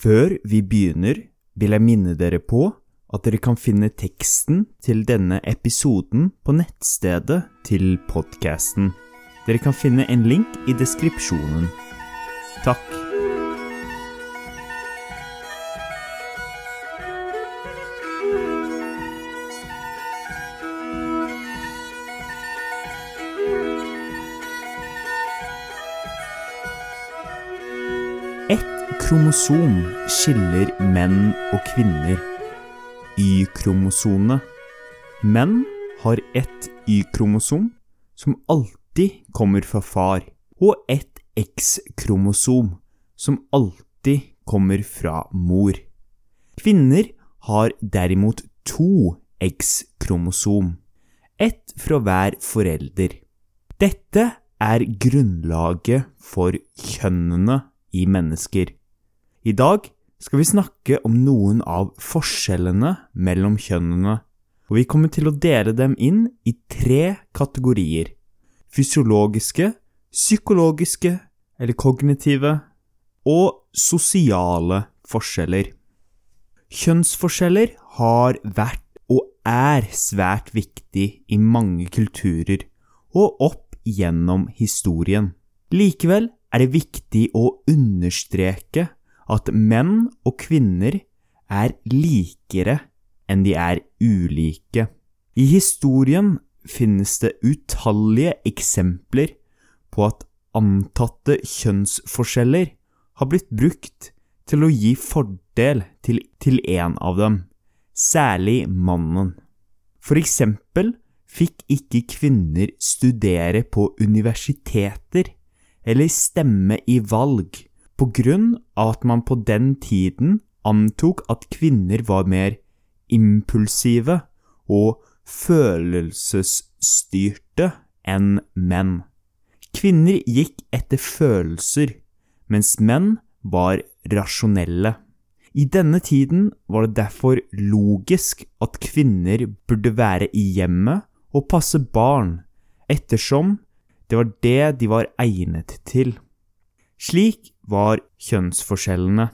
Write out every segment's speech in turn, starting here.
Før vi begynner, vil jeg minne dere på at dere kan finne teksten til denne episoden på nettstedet til podcasten. Dere kan finne en link i deskripsjonen. Takk. Kromosom skiller menn og kvinner. y-kromosomene. Menn har ett Y-kromosom som alltid kommer fra far, og ett X-kromosom som alltid kommer fra mor. Kvinner har derimot to X-kromosom, ett fra hver forelder. Dette er grunnlaget for kjønnene i mennesker. I dag skal vi snakke om noen av forskjellene mellom kjønnene, og vi kommer til å dele dem inn i tre kategorier. Fysiologiske, psykologiske eller kognitive, og sosiale forskjeller. Kjønnsforskjeller har vært og er svært viktig i mange kulturer og opp gjennom historien. Likevel er det viktig å understreke at menn og kvinner er likere enn de er ulike. I historien finnes det utallige eksempler på at antatte kjønnsforskjeller har blitt brukt til å gi fordel til, til en av dem, særlig mannen. For eksempel fikk ikke kvinner studere på universiteter eller stemme i valg på grunn av at man på den tiden antok at kvinner var mer impulsive og følelsesstyrte enn menn. Kvinner gikk etter følelser, mens menn var rasjonelle. I denne tiden var det derfor logisk at kvinner burde være i hjemmet og passe barn, ettersom det var det de var egnet til. Slik var kjønnsforskjellene.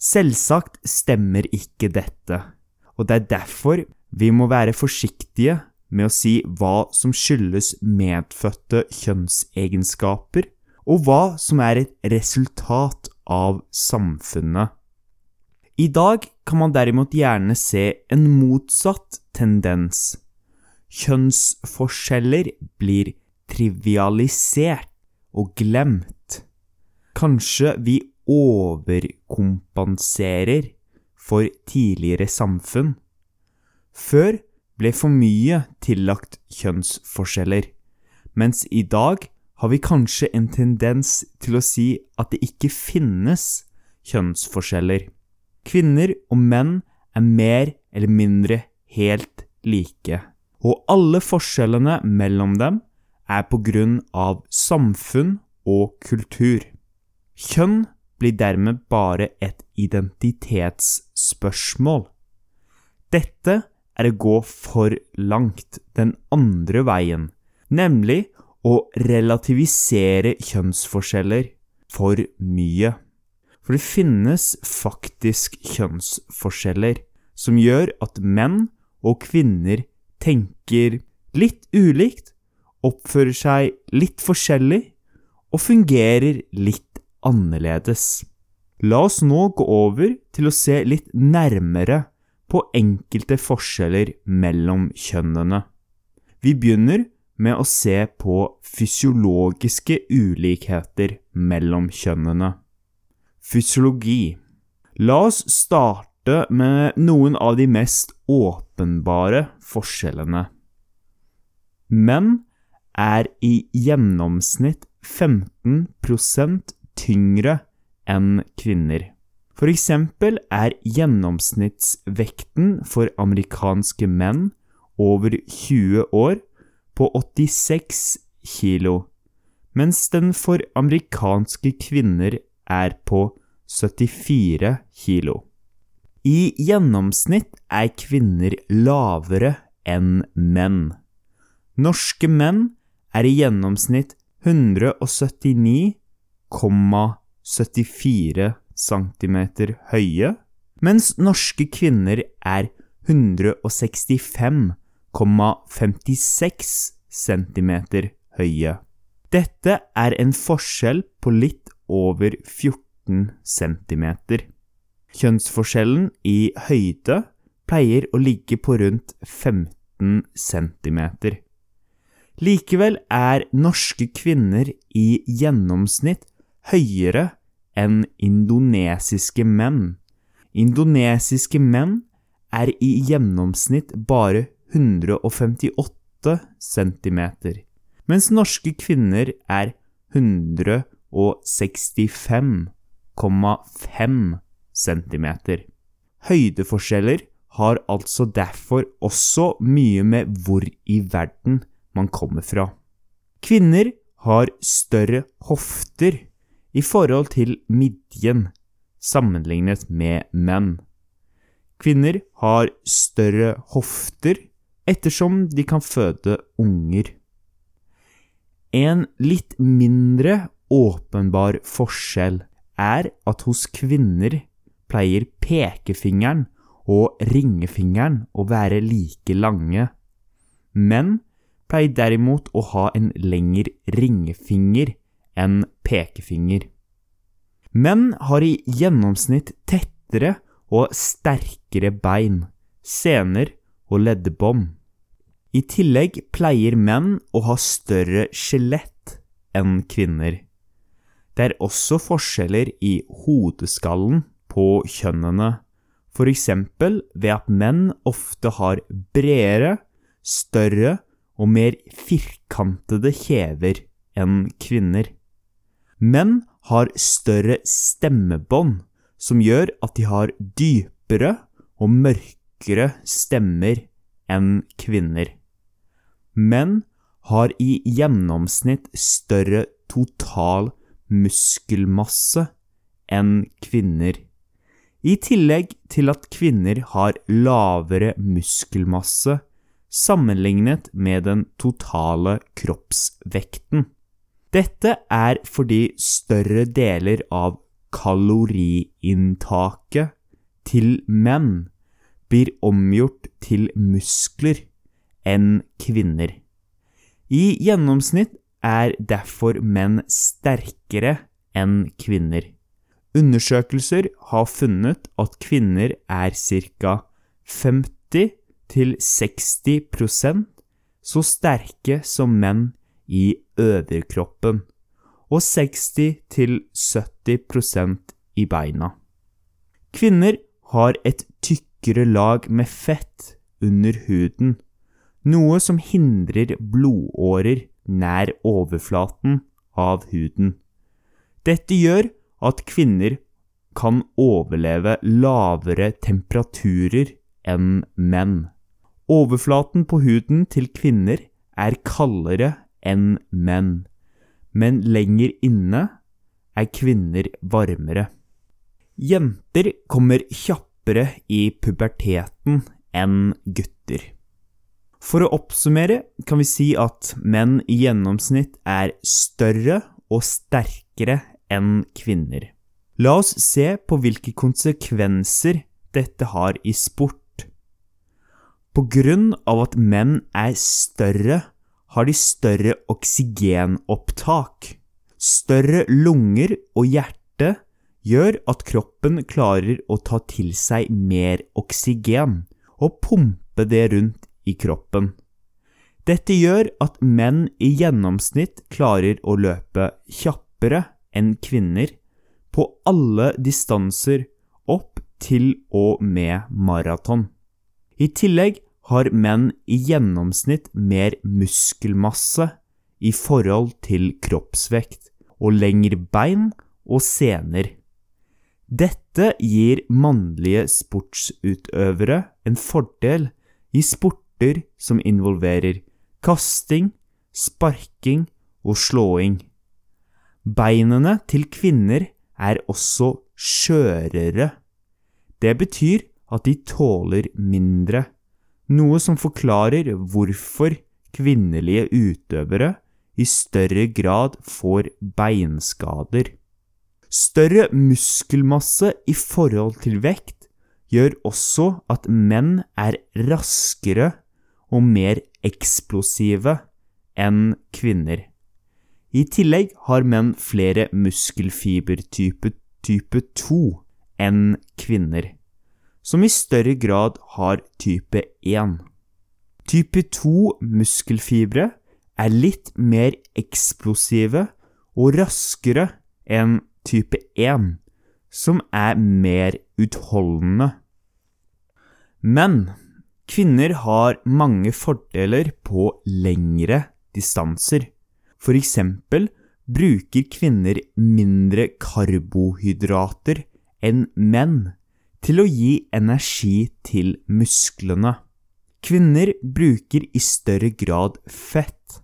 Selvsagt stemmer ikke dette, og det er derfor vi må være forsiktige med å si hva som skyldes medfødte kjønnsegenskaper, og hva som er et resultat av samfunnet. I dag kan man derimot gjerne se en motsatt tendens. Kjønnsforskjeller blir trivialisert og glemt. Kanskje vi overkompenserer for tidligere samfunn. Før ble for mye tillagt kjønnsforskjeller, mens i dag har vi kanskje en tendens til å si at det ikke finnes kjønnsforskjeller. Kvinner og menn er mer eller mindre helt like, og alle forskjellene mellom dem er på grunn av samfunn og kultur. Kjønn blir dermed bare et identitetsspørsmål. Dette er å gå for langt den andre veien, nemlig å relativisere kjønnsforskjeller for mye. For det finnes faktisk kjønnsforskjeller som gjør at menn og kvinner tenker litt ulikt, oppfører seg litt forskjellig og fungerer litt annerledes. La oss nå gå over til å se litt nærmere på enkelte forskjeller mellom kjønnene. Vi begynner med å se på fysiologiske ulikheter mellom kjønnene. Fysiologi. La oss starte med noen av de mest åpenbare forskjellene. Menn er i gjennomsnitt 15 tyngre enn kvinner. For eksempel er gjennomsnittsvekten for amerikanske menn over 20 år på 86 kilo, mens den for amerikanske kvinner er på 74 kilo. I gjennomsnitt er kvinner lavere enn menn. Norske menn er i gjennomsnitt 179,74 cm høye, mens norske kvinner er 165,56 cm høye. Dette er en forskjell på litt over 14 cm. Kjønnsforskjellen i høyde pleier å ligge på rundt 15 cm. Likevel er norske kvinner i gjennomsnitt høyere enn indonesiske menn. Indonesiske menn er i gjennomsnitt bare 158 cm, mens norske kvinner er 165,5 cm. Høydeforskjeller har altså derfor også mye med hvor i verden man kommer fra. Kvinner har større hofter i forhold til midjen sammenlignet med menn. Kvinner har større hofter ettersom de kan føde unger. En litt mindre åpenbar forskjell er at hos kvinner pleier pekefingeren og ringefingeren å være like lange. Menn pleier derimot å ha en lengre ringefinger enn pekefinger. Menn har i gjennomsnitt tettere og sterkere bein, sener og leddbånd. I tillegg pleier menn å ha større skjelett enn kvinner. Det er også forskjeller i hodeskallen på kjønnene, for eksempel ved at menn ofte har bredere, større og mer firkantede kjever enn kvinner. Menn har større stemmebånd, som gjør at de har dypere og mørkere stemmer enn kvinner. Menn har i gjennomsnitt større total muskelmasse enn kvinner. I tillegg til at kvinner har lavere muskelmasse sammenlignet med den totale kroppsvekten. Dette er fordi større deler av kaloriinntaket til menn blir omgjort til muskler enn kvinner. I gjennomsnitt er derfor menn sterkere enn kvinner. Undersøkelser har funnet at kvinner er ca. 50-60% så sterke som menn i overkroppen, og 60-70% i beina. Kvinner har et tykkere lag med fett under huden, noe som hindrer blodårer nær overflaten av huden. Dette gjør at kvinner kan overleve lavere temperaturer enn menn. Overflaten på huden til kvinner er kaldere enn menn, men lenger inne er kvinner varmere. Jenter kommer kjappere i puberteten enn gutter. For å oppsummere kan vi si at menn i gjennomsnitt er større og sterkere enn kvinner. La oss se på hvilke konsekvenser dette har i sport. På grunn av at menn er større, har de større oksygenopptak. Større lunger og hjerte gjør at kroppen klarer å ta til seg mer oksygen og pumpe det rundt i kroppen. Dette gjør at menn i gjennomsnitt klarer å løpe kjappere enn kvinner på alle distanser opp til og med maraton. I tillegg har menn i gjennomsnitt mer muskelmasse i forhold til kroppsvekt og lengre bein og sener. Dette gir mannlige sportsutøvere en fordel i sporter som involverer kasting, sparking og slåing. Beinene til kvinner er også skjørere. Det betyr at de tåler mindre, noe som forklarer hvorfor kvinnelige utøvere i større grad får beinskader. Større muskelmasse i forhold til vekt gjør også at menn er raskere og mer eksplosive enn kvinner. I tillegg har menn flere muskelfibertype type 2 enn kvinner, som i større grad har type 1. Type 2 muskelfibre er litt mer eksplosive og raskere enn type 1, som er mer utholdende. Men kvinner har mange fordeler på lengre distanser. For eksempel bruker kvinner mindre karbohydrater enn menn til å gi energi til musklene. Kvinner bruker i større grad fett.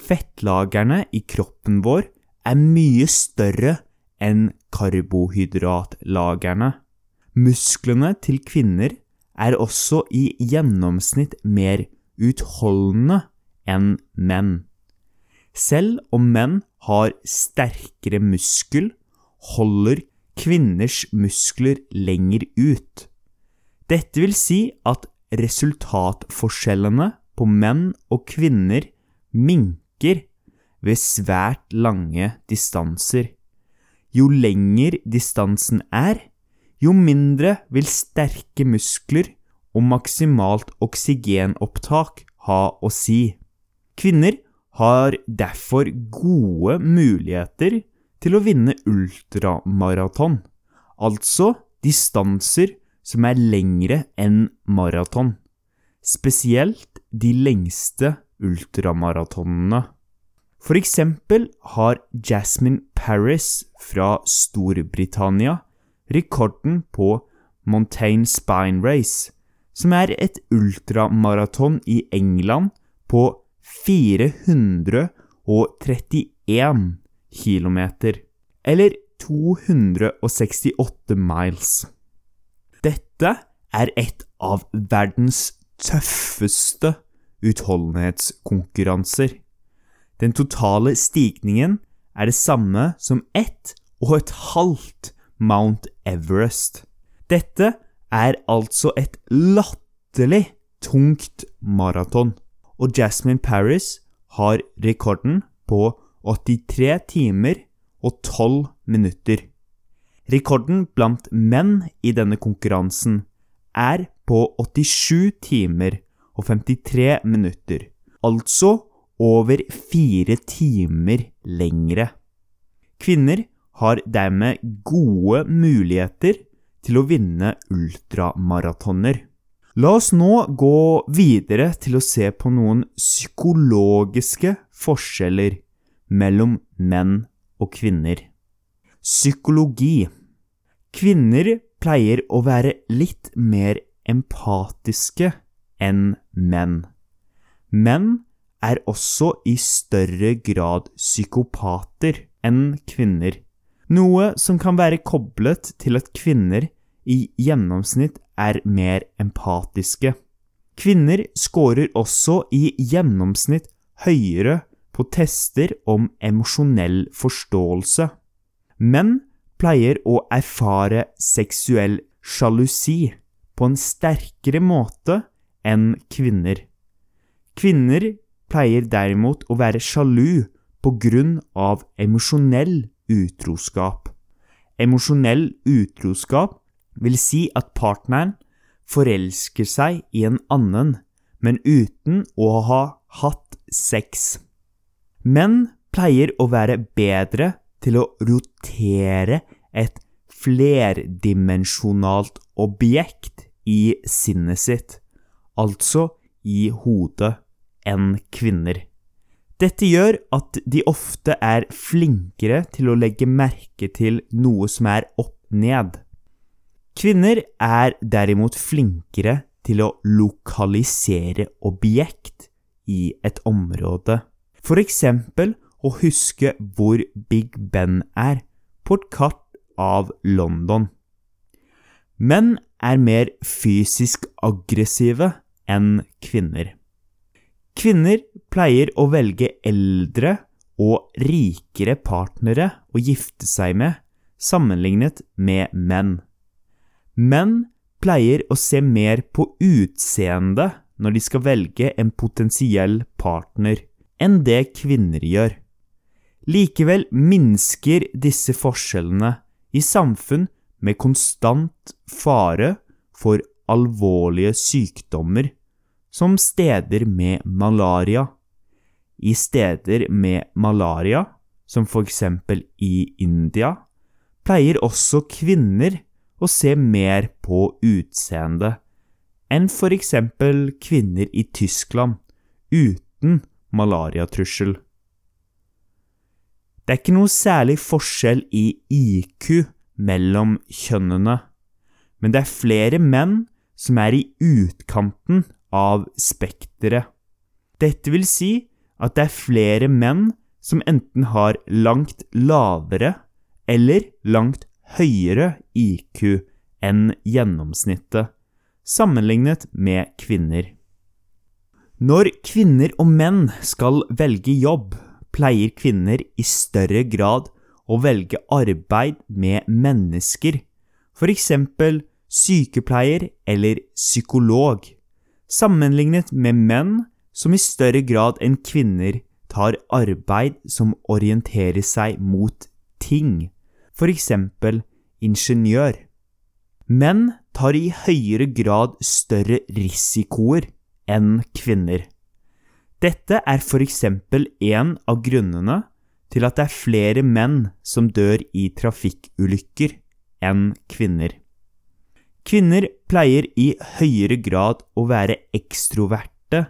Fettlagerne i kroppen vår er mye større enn karbohydratlagerne. Musklene til kvinner er også i gjennomsnitt mer utholdende enn menn. Selv om menn har sterkere muskel, holder kvinners muskler lenger ut. Dette vil si at resultatforskjellene på menn og kvinner minker ved svært lange distanser. Jo lenger distansen er, jo mindre vil sterke muskler og maksimalt oksygenopptak ha å si. Kvinner har derfor gode muligheter til å vinne ultramaraton, altså distanser som er lengre enn maraton, spesielt de lengste ultramaratonene. For eksempel har Jasmine Paris fra Storbritannia rekorden på Montaigne Spine Race, som er et ultramaraton i England på 431 km, eller 268 miles. Dette er et av verdens tøffeste utholdenhetskonkurranser. Den totale stigningen er det samme som ett og et halvt Mount Everest. Dette er altså et latterlig tungt maraton og Jasmine Paris har rekorden på 83 timer og 12 minutter. Rekorden blant menn i denne konkurransen er på 87 timer og 53 minutter, altså over fire timer lengre. Kvinner har dermed gode muligheter til å vinne ultramaratoner. La oss nå gå videre til å se på noen psykologiske forskjeller mellom menn og kvinner. Psykologi Kvinner pleier å være litt mer empatiske enn menn. Menn er også i større grad psykopater enn kvinner, noe som kan være koblet til at kvinner i gjennomsnitt er mer empatiske. Kvinner scorer også i gjennomsnitt høyere på tester om emosjonell forståelse. Menn pleier å erfare seksuell sjalusi på en sterkere måte enn kvinner. Kvinner pleier derimot å være sjalu på grunn av emosjonell utroskap. Emosjonell utroskap vil si at partneren forelsker seg i en annen, men uten å ha hatt sex. Menn pleier å være bedre til å rotere et flerdimensjonalt objekt i sinnet sitt, altså i hodet, enn kvinner. Dette gjør at de ofte er flinkere til å legge merke til noe som er opp ned. Kvinner er derimot flinkere til å lokalisere objekt i et område. For eksempel å huske hvor Big Ben er på et kart av London. Menn er mer fysisk aggressive enn kvinner. Kvinner pleier å velge eldre og rikere partnere å gifte seg med sammenlignet med menn. Menn pleier å se mer på utseendet når de skal velge en potensiell partner, enn det kvinner gjør. Likevel minsker disse forskjellene i samfunn med konstant fare for alvorlige sykdommer, som steder med malaria. I steder med malaria, som for eksempel i India, pleier også kvinner å se mer på utseendet enn for eksempel kvinner i Tyskland uten malariatrussel. Det er ikke noe særlig forskjell i IQ mellom kjønnene, men det er flere menn som er i utkanten av spekteret. Dette vil si at det er flere menn som enten har langt lavere eller langt høyere IQ enn gjennomsnittet, sammenlignet med kvinner. Når kvinner og menn skal velge jobb, pleier kvinner i større grad å velge arbeid med mennesker, f.eks. sykepleier eller psykolog, sammenlignet med menn som i større grad enn kvinner tar arbeid som orienterer seg mot ting, f.eks. ingeniør. Menn tar i høyere grad større risikoer enn kvinner. Dette er f.eks. en av grunnene til at det er flere menn som dør i trafikkulykker enn kvinner. Kvinner pleier i høyere grad å være ekstroverte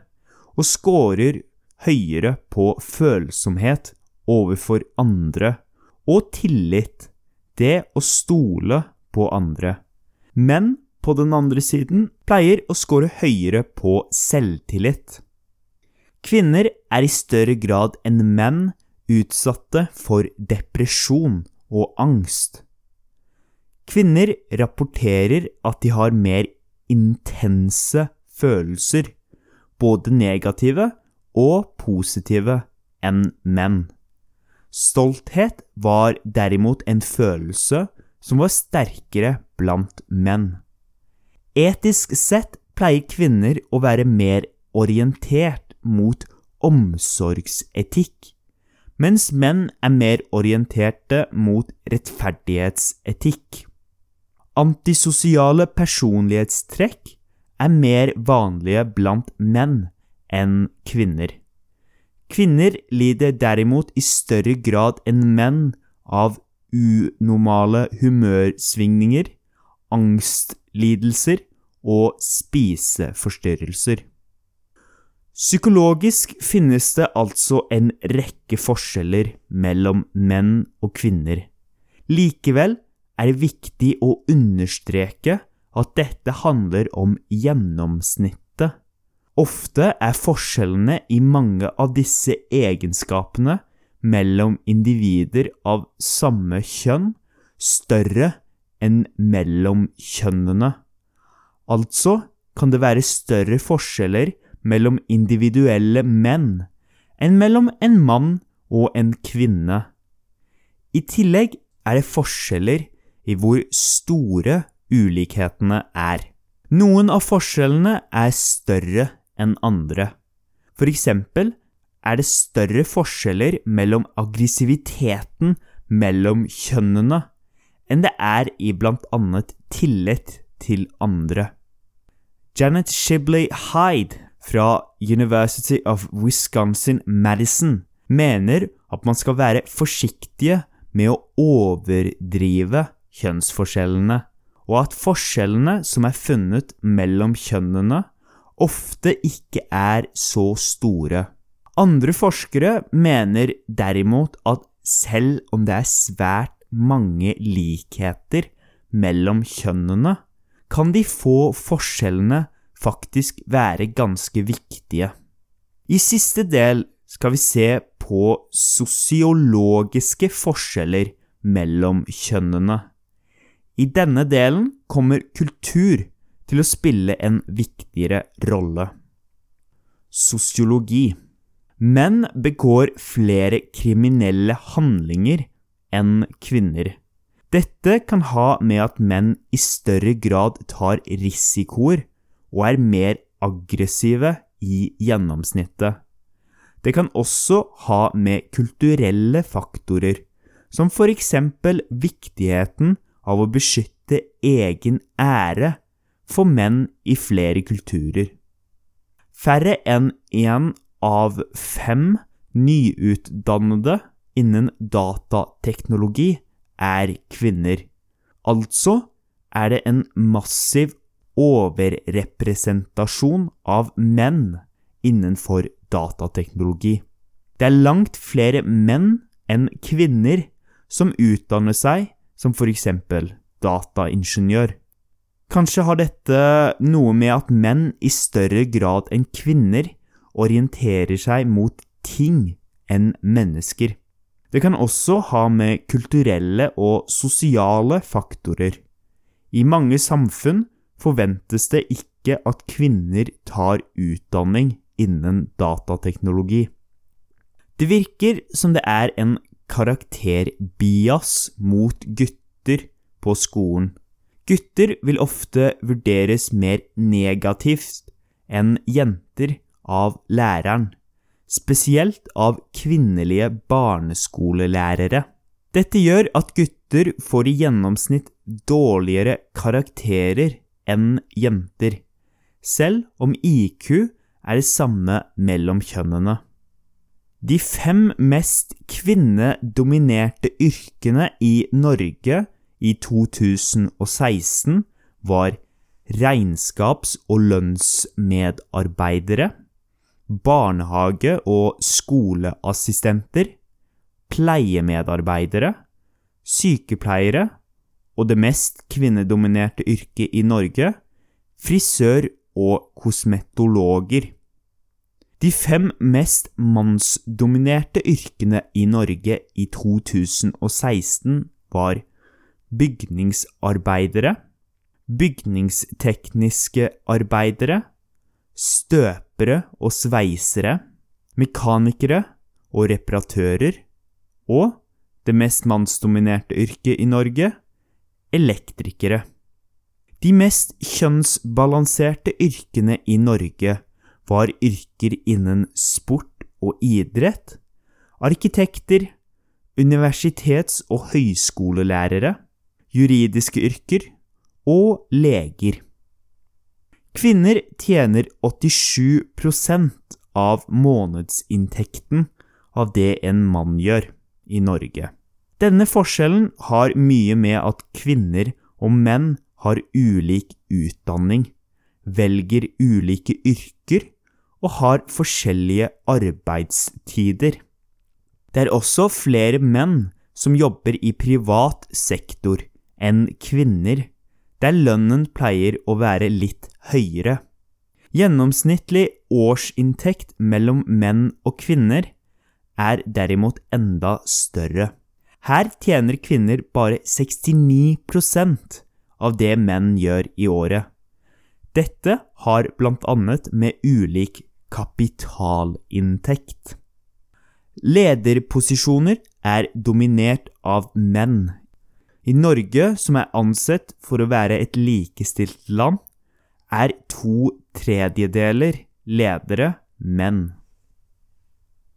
og scorer høyere på følsomhet overfor andre og tillit, det å stole på andre. Menn på den andre siden pleier å score høyere på selvtillit. Kvinner er i større grad enn menn utsatte for depresjon og angst. Kvinner rapporterer at de har mer intense følelser, både negative og positive, enn menn. Stolthet var derimot en følelse som var sterkere blant menn. Etisk sett pleier kvinner å være mer orientert mot omsorgsetikk, mens menn er mer orienterte mot rettferdighetsetikk. Antisosiale personlighetstrekk er mer vanlige blant menn enn kvinner. Kvinner lider derimot i større grad enn menn av unormale humørsvingninger, angstlidelser og spiseforstyrrelser. Psykologisk finnes det altså en rekke forskjeller mellom menn og kvinner. Likevel er det viktig å understreke at dette handler om gjennomsnittet. Ofte er forskjellene i mange av disse egenskapene mellom individer av samme kjønn større enn mellom kjønnene. Altså kan det være større forskjeller mellom individuelle menn enn mellom en mann og en kvinne. I tillegg er det forskjeller i hvor store ulikhetene er. Noen av forskjellene er større enn andre. For eksempel er det større forskjeller mellom aggressiviteten mellom kjønnene enn det er i blant annet tillit til andre. Janet Shibley Hyde fra University of Wisconsin-Madison mener at man skal være forsiktige med å overdrive kjønnsforskjellene, og at forskjellene som er funnet mellom kjønnene, ofte ikke er så store. Andre forskere mener derimot at selv om det er svært mange likheter mellom kjønnene, kan de få forskjellene faktisk være ganske viktige. I siste del skal vi se på sosiologiske forskjeller mellom kjønnene. I denne delen kommer kultur til å spille en viktigere rolle. Sosiologi Menn begår flere kriminelle handlinger enn kvinner. Dette kan ha med at menn i større grad tar risikoer og er mer aggressive i gjennomsnittet. Det kan også ha med kulturelle faktorer, som for eksempel viktigheten av å beskytte egen ære for menn i flere kulturer. Færre enn én av fem nyutdannede innen datateknologi er kvinner. Altså er det en massiv overrepresentasjon av menn innenfor datateknologi. Det er langt flere menn enn kvinner som utdanner seg som f.eks. dataingeniør. Kanskje har dette noe med at menn i større grad enn kvinner orienterer seg mot ting enn mennesker. Det kan også ha med kulturelle og sosiale faktorer. I mange samfunn forventes det ikke at kvinner tar utdanning innen datateknologi. Det virker som det er en karakterbias mot gutter på skolen. Gutter vil ofte vurderes mer negativt enn jenter av læreren spesielt av kvinnelige barneskolelærere. Dette gjør at gutter får i gjennomsnitt dårligere karakterer enn jenter, selv om IQ er det samme mellom kjønnene. De fem mest kvinnedominerte yrkene i Norge i 2016 var regnskaps- og lønnsmedarbeidere, barnehage- og skoleassistenter, pleiemedarbeidere, sykepleiere og det mest kvinnedominerte yrket i Norge, frisør og kosmetologer. De fem mest mannsdominerte yrkene i Norge i 2016 var bygningsarbeidere, bygningstekniske arbeidere, støpere og sveisere, mekanikere og reparatører, og det mest mannsdominerte yrket i Norge elektrikere. De mest kjønnsbalanserte yrkene i Norge var yrker innen sport og idrett, arkitekter, universitets- og høyskolelærere, juridiske yrker og leger. Kvinner tjener 87% av månedsinntekten av det en mann gjør i Norge. Denne forskjellen har mye med at kvinner og menn har ulik utdanning, velger ulike yrker og har forskjellige arbeidstider. Det er også flere menn som jobber i privat sektor enn kvinner der lønnen pleier å være litt høyere. Gjennomsnittlig årsinntekt mellom menn og kvinner er derimot enda større. Her tjener kvinner bare 69% av det menn gjør i året. Dette har annet med ulik kapitalinntekt. Lederposisjoner er dominert av menn i Norge, som er ansett for å være et likestilt land, er to tredjedeler ledere menn.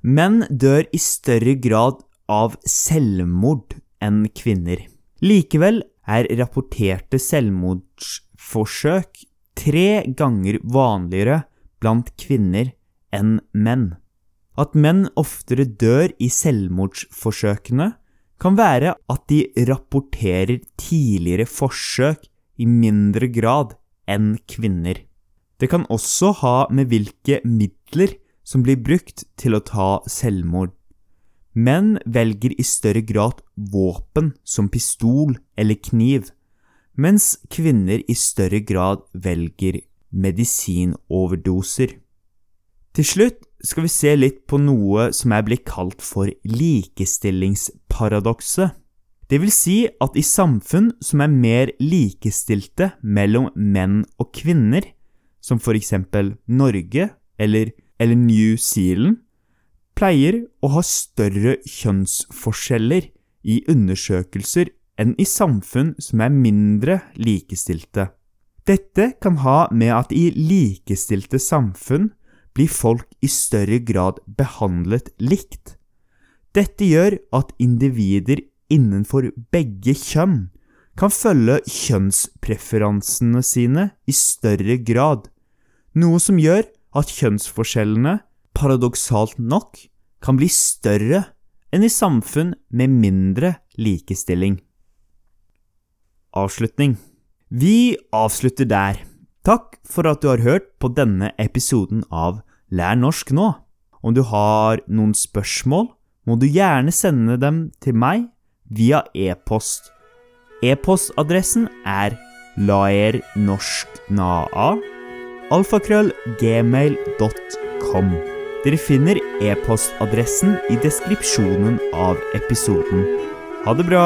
Menn dør i større grad av selvmord enn kvinner. Likevel er rapporterte selvmordsforsøk tre ganger vanligere blant kvinner enn menn. At menn oftere dør i selvmordsforsøkene, kan være at de rapporterer tidligere forsøk i mindre grad enn kvinner. Det kan også ha med hvilke midler som blir brukt til å ta selvmord. Menn velger i større grad våpen som pistol eller kniv, mens kvinner i større grad velger medisinoverdoser. Til slutt skal vi se litt på noe som er blitt kalt for likestillingsparadokset. Det vil si at i samfunn som er mer likestilte mellom menn og kvinner, som for eksempel Norge eller, eller New Zealand, pleier å ha større kjønnsforskjeller i undersøkelser enn i samfunn som er mindre likestilte. Dette kan ha med at i likestilte samfunn blir folk i større grad behandlet likt. Dette gjør at individer innenfor begge kjønn kan følge kjønnspreferansene sine i større grad, noe som gjør at kjønnsforskjellene, paradoksalt nok, kan bli større enn i samfunn med mindre likestilling. Avslutning Vi avslutter der. Takk for at du har hørt på denne episoden av Lær norsk nå. Om du har noen spørsmål, må du gjerne sende dem til meg via e-post. E-postadressen er laernorsknaa alfakrøllgmail.com. Dere finner e-postadressen i deskripsjonen av episoden. Ha det bra!